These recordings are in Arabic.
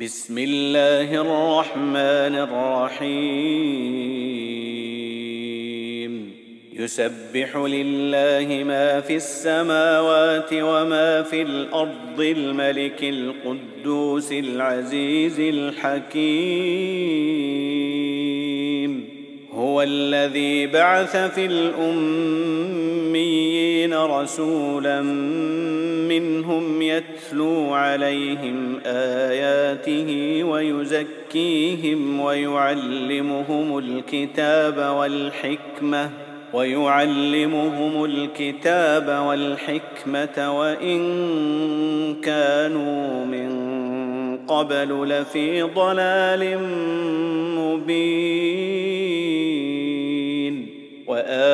بسم الله الرحمن الرحيم. يسبح لله ما في السماوات وما في الأرض الملك القدوس العزيز الحكيم. هو الذي بعث في الأميين رسولا منهم يتلو عليهم آياته ويزكيهم ويعلمهم الكتاب والحكمة ويعلمهم الكتاب والحكمة وإن كانوا من قبل لفي ضلال مبين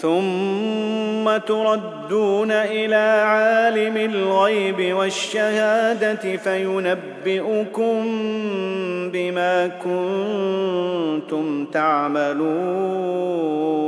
ثم تردون إلى عالم الغيب والشهادة فينبئكم بما كنتم تعملون.